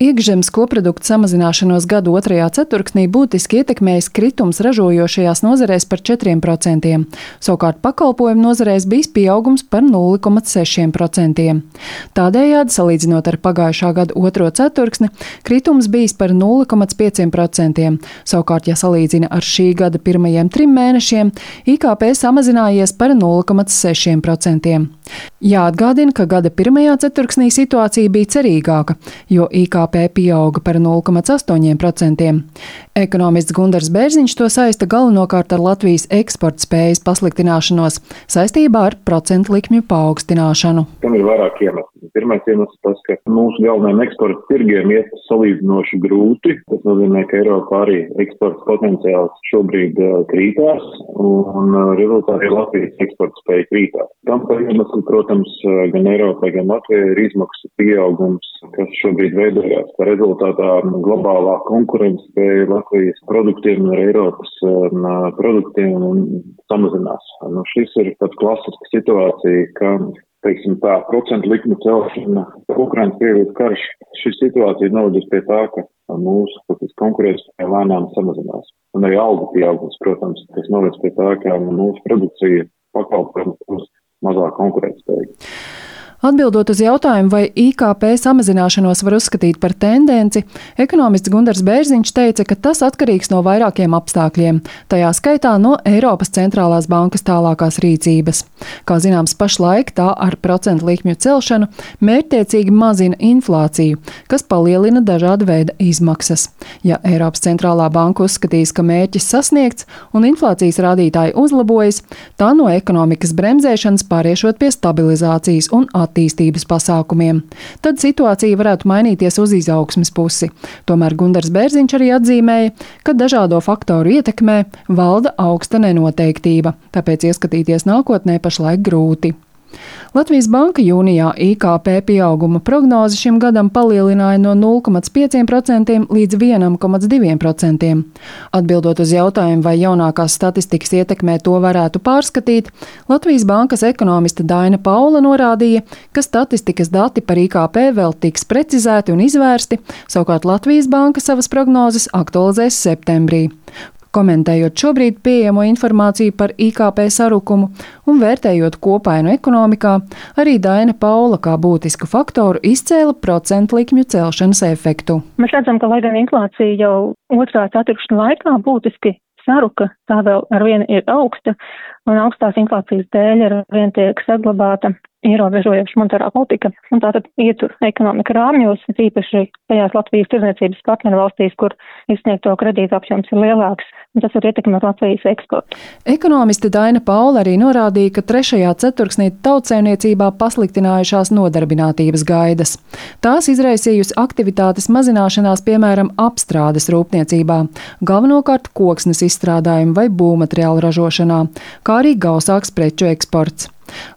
Iekšzemes koprodukta samazināšanos gadu otrajā ceturksnī būtiski ietekmējis kritums ražojošajās nozarēs par 4%, savukārt pakalpojumu nozarēs bijis pieaugums par 0,6%. Tādējādi, salīdzinot ar pagājušā gada otro ceturksni, kritums bijis par 0,5%, savukārt, ja salīdzina ar šī gada pirmajiem trim mēnešiem, IKP samazinājies par 0,6%. Jāatgādina, ka gada pirmajā ceturksnī situācija bija cerīgāka, jo IKP pieauga par 0,8%. Ekonomists Gundars Bērziņš to saista galvenokārt ar Latvijas eksporta spējas pasliktināšanos saistībā ar procentu likmju paaugstināšanu. Tam ir vairāk iemeslu. Pirmais iemesls tas, ka mūsu galvenajiem eksporta tirgiem iet salīdzinoši grūti. Tas nozīmē, ka Eiropā arī eksporta potenciāls šobrīd uh, krītās un uh, rezultātā Latvijas eksporta spēja krītās. Tam par iemeslu, protams, uh, gan Eiropai, gan Latvijai ir izmaksu pieaugums, kas šobrīd veidojās. Tā rezultātā globālā konkurence spēja Latvijas produktiem un Eiropas um, produktiem samazinās. Nu, šis ir tāds klasisks situācija, ka teiksim tā, procentu likuma celšana, Ukrainas Krievijas karš, šī situācija novedus pie tā, ka mūsu konkurētspēja lēnām samazinās. Un arī algu pieaugums, protams, kas noved pie tā, ka mūsu produkcija pakalpojums būs mazāk konkurētspējīga. Atbildot uz jautājumu, vai IKP samazināšanos var uzskatīt par tendenci, ekonomists Gundars Bērziņš teica, ka tas atkarīgs no vairākiem apstākļiem, tajā skaitā no Eiropas centrālās bankas tālākās rīcības. Kā zināms, pašlaik tā ar procentu likmju celšanu mērķtiecīgi mazina inflāciju, kas palielina dažāda veida izmaksas. Ja Eiropas centrālā banka uzskatīs, ka mērķis sasniegts un inflācijas rādītāji uzlabojas, tā no ekonomikas bremzēšanas pāriešot pie stabilizācijas un attīstības attīstības pasākumiem. Tad situācija varētu mainīties uz izaugsmes pusi. Tomēr Gundars Bērziņš arī atzīmēja, ka dažādo faktoru ietekmē valda augsta nenoteiktība, tāpēc ieskatīties nākotnē pašlaik grūti. Latvijas Banka jūnijā IKP pieauguma prognozi šim gadam palielināja no 0,5% līdz 1,2%. Atbildot uz jautājumu, vai jaunākās statistikas ietekmē to varētu pārskatīt, Latvijas Bankas ekonomiste Daina Paula norādīja, ka statistikas dati par IKP vēl tiks precizēti un izvērsti, savukārt Latvijas Banka savas prognozes aktualizēs septembrī komentējot šobrīd pieejamo informāciju par IKP sarukumu un vērtējot kopainu ekonomikā, arī Daina Paula kā būtisku faktoru izcēla procentu likmju celšanas efektu. Mēs redzam, ka lai gan inflācija jau otrā ceturkšņa laikā būtiski saruka, tā vēl ar vienu ir augsta, un augstās inflācijas dēļ ar vien tiek saglabāta ierobežojoša monetārā politika, un tātad ietur ekonomika rāmjos, īpaši tajās Latvijas tirdzniecības partneru valstīs, kur izsniegto kredītu apjoms ir lielāks, un tas var ietekmēt Latvijas eksportu. Ekonomiste Daina Paula arī norādīja, ka trešajā ceturksnī tautsēmniecībā pasliktinājušās nodarbinātības gaidas. Tās izraisījusi aktivitātes mazināšanās, piemēram, apstrādes rūpniecībā, galvenokārt koksnes izstrādājumu vai būvmateriālu ražošanā, kā arī gausāks preču eksports.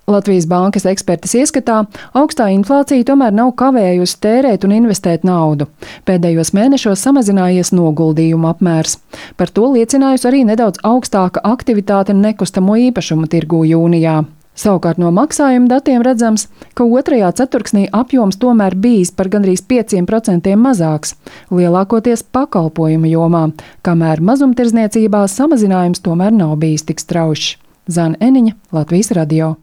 Latvijas bankas ekspertas ieskatā augstā inflācija tomēr nav kavējusi tērēt un investēt naudu. Pēdējos mēnešos samazinājies noguldījumu apmērs. Par to liecinājusi arī nedaudz augstāka aktivitāte nekustamo īpašumu tirgū jūnijā. Savukārt no maksājuma datiem redzams, ka otrajā ceturksnī apjoms tomēr bijis par gandrīz 5% mazāks, lielākoties pakalpojumu jomā, kamēr mazumtirdzniecībā samazinājums tomēr nav bijis tik straušs. Zana Eniņa, Latvijas radio.